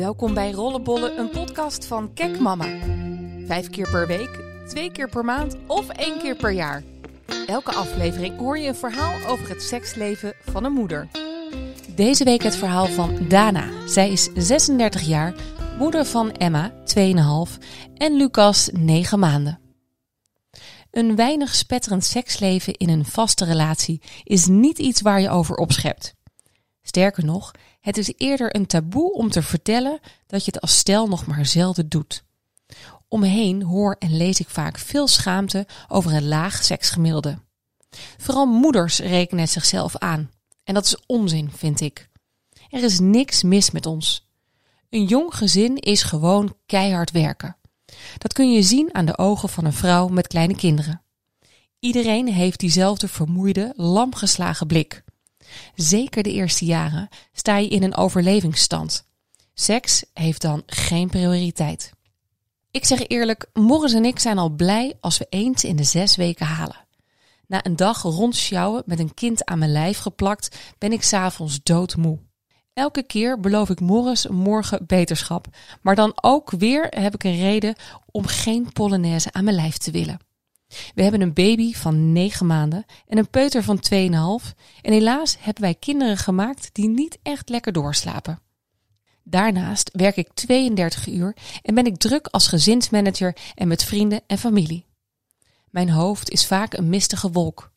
Welkom bij Rollenbollen, een podcast van Kek Mama. Vijf keer per week, twee keer per maand of één keer per jaar. Elke aflevering hoor je een verhaal over het seksleven van een moeder. Deze week het verhaal van Dana. Zij is 36 jaar, moeder van Emma, 2,5 en Lucas, 9 maanden. Een weinig spetterend seksleven in een vaste relatie is niet iets waar je over opschept. Sterker nog, het is eerder een taboe om te vertellen dat je het als stel nog maar zelden doet. Om me heen hoor en lees ik vaak veel schaamte over een laag seksgemiddelde. Vooral moeders rekenen het zichzelf aan. En dat is onzin, vind ik. Er is niks mis met ons. Een jong gezin is gewoon keihard werken. Dat kun je zien aan de ogen van een vrouw met kleine kinderen. Iedereen heeft diezelfde vermoeide, lamgeslagen blik. Zeker de eerste jaren sta je in een overlevingsstand. Seks heeft dan geen prioriteit. Ik zeg eerlijk, Morris en ik zijn al blij als we eens in de zes weken halen. Na een dag rondsjouwen met een kind aan mijn lijf geplakt, ben ik s'avonds doodmoe. Elke keer beloof ik Morris morgen beterschap, maar dan ook weer heb ik een reden om geen polonaise aan mijn lijf te willen. We hebben een baby van 9 maanden en een peuter van 2,5 en helaas hebben wij kinderen gemaakt die niet echt lekker doorslapen. Daarnaast werk ik 32 uur en ben ik druk als gezinsmanager en met vrienden en familie. Mijn hoofd is vaak een mistige wolk.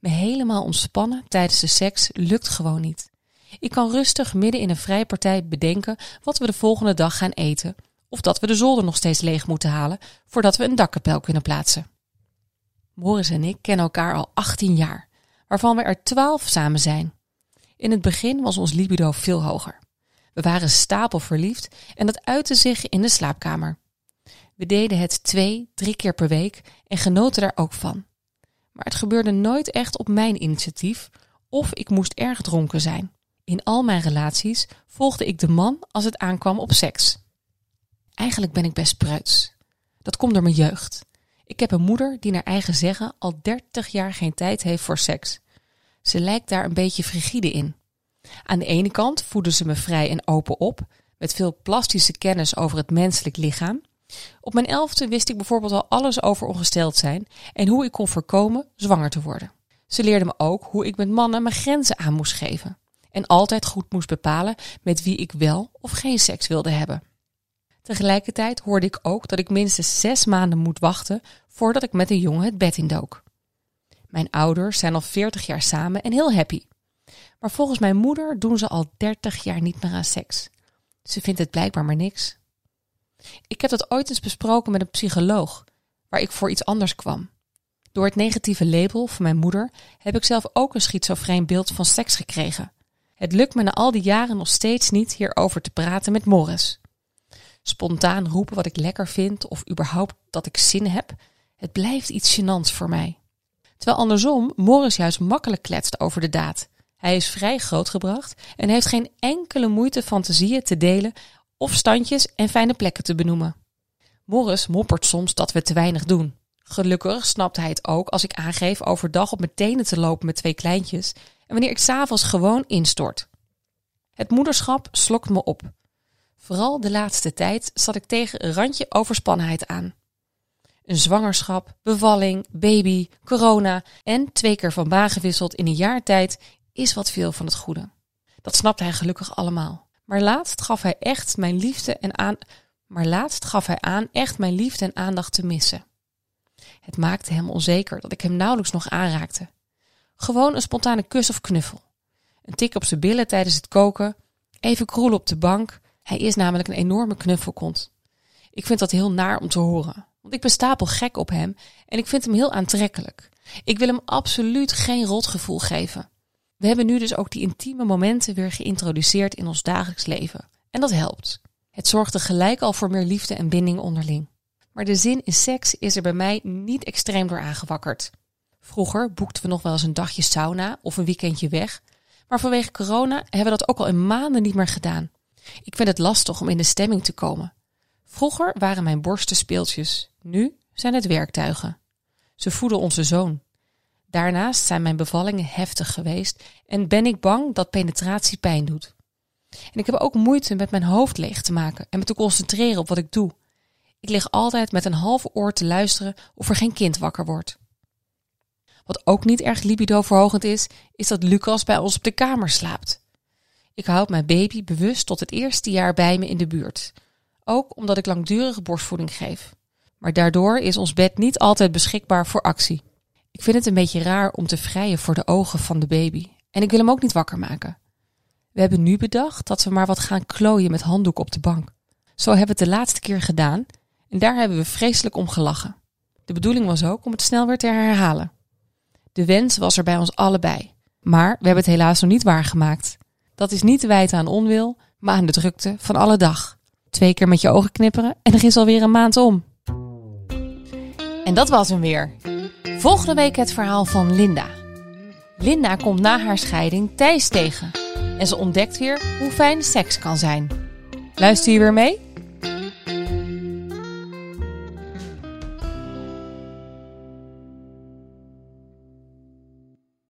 Me helemaal ontspannen tijdens de seks lukt gewoon niet. Ik kan rustig midden in een vrije partij bedenken wat we de volgende dag gaan eten, of dat we de zolder nog steeds leeg moeten halen voordat we een dakkapel kunnen plaatsen. Morris en ik kennen elkaar al 18 jaar, waarvan we er 12 samen zijn. In het begin was ons libido veel hoger. We waren stapelverliefd en dat uitte zich in de slaapkamer. We deden het twee, drie keer per week en genoten daar ook van. Maar het gebeurde nooit echt op mijn initiatief of ik moest erg dronken zijn. In al mijn relaties volgde ik de man als het aankwam op seks. Eigenlijk ben ik best preuts. Dat komt door mijn jeugd. Ik heb een moeder die naar eigen zeggen al 30 jaar geen tijd heeft voor seks. Ze lijkt daar een beetje frigide in. Aan de ene kant voeden ze me vrij en open op, met veel plastische kennis over het menselijk lichaam. Op mijn elfde wist ik bijvoorbeeld al alles over ongesteld zijn en hoe ik kon voorkomen zwanger te worden. Ze leerde me ook hoe ik met mannen mijn grenzen aan moest geven en altijd goed moest bepalen met wie ik wel of geen seks wilde hebben. Tegelijkertijd hoorde ik ook dat ik minstens zes maanden moet wachten voordat ik met een jongen het bed indook. Mijn ouders zijn al 40 jaar samen en heel happy. Maar volgens mijn moeder doen ze al 30 jaar niet meer aan seks. Ze vindt het blijkbaar maar niks. Ik heb dat ooit eens besproken met een psycholoog, waar ik voor iets anders kwam. Door het negatieve label van mijn moeder heb ik zelf ook een schizofreen beeld van seks gekregen. Het lukt me na al die jaren nog steeds niet hierover te praten met Morris. Spontaan roepen wat ik lekker vind of überhaupt dat ik zin heb, het blijft iets gênants voor mij. Terwijl andersom Morris juist makkelijk kletst over de daad. Hij is vrij grootgebracht en heeft geen enkele moeite fantasieën te delen of standjes en fijne plekken te benoemen. Morris moppert soms dat we te weinig doen. Gelukkig snapt hij het ook als ik aangeef overdag op mijn tenen te lopen met twee kleintjes en wanneer ik s'avonds gewoon instort. Het moederschap slokt me op. Vooral de laatste tijd zat ik tegen een randje overspannenheid aan. Een zwangerschap, bevalling, baby, corona en twee keer van baan gewisseld in een jaar tijd is wat veel van het goede. Dat snapt hij gelukkig allemaal. Maar laatst gaf hij echt mijn liefde en aan. Maar laatst gaf hij aan echt mijn liefde en aandacht te missen. Het maakte hem onzeker dat ik hem nauwelijks nog aanraakte. Gewoon een spontane kus of knuffel. Een tik op zijn billen tijdens het koken. Even kroelen op de bank. Hij is namelijk een enorme knuffelkont. Ik vind dat heel naar om te horen. Want ik ben stapel gek op hem en ik vind hem heel aantrekkelijk. Ik wil hem absoluut geen rotgevoel geven. We hebben nu dus ook die intieme momenten weer geïntroduceerd in ons dagelijks leven. En dat helpt. Het zorgt gelijk al voor meer liefde en binding onderling. Maar de zin in seks is er bij mij niet extreem door aangewakkerd. Vroeger boekten we nog wel eens een dagje sauna of een weekendje weg. Maar vanwege corona hebben we dat ook al in maanden niet meer gedaan. Ik vind het lastig om in de stemming te komen. Vroeger waren mijn borsten speeltjes, nu zijn het werktuigen. Ze voeden onze zoon. Daarnaast zijn mijn bevallingen heftig geweest en ben ik bang dat penetratie pijn doet. En ik heb ook moeite met mijn hoofd leeg te maken en me te concentreren op wat ik doe. Ik lig altijd met een half oor te luisteren of er geen kind wakker wordt. Wat ook niet erg libido-verhogend is, is dat Lucas bij ons op de kamer slaapt. Ik houd mijn baby bewust tot het eerste jaar bij me in de buurt. Ook omdat ik langdurige borstvoeding geef. Maar daardoor is ons bed niet altijd beschikbaar voor actie. Ik vind het een beetje raar om te vrijen voor de ogen van de baby. En ik wil hem ook niet wakker maken. We hebben nu bedacht dat we maar wat gaan klooien met handdoek op de bank. Zo hebben we het de laatste keer gedaan en daar hebben we vreselijk om gelachen. De bedoeling was ook om het snel weer te herhalen. De wens was er bij ons allebei, maar we hebben het helaas nog niet waargemaakt. Dat is niet te wijten aan onwil, maar aan de drukte van alle dag. Twee keer met je ogen knipperen en er is alweer een maand om. En dat was hem weer. Volgende week het verhaal van Linda. Linda komt na haar scheiding Thijs tegen en ze ontdekt weer hoe fijn seks kan zijn. Luister je weer mee?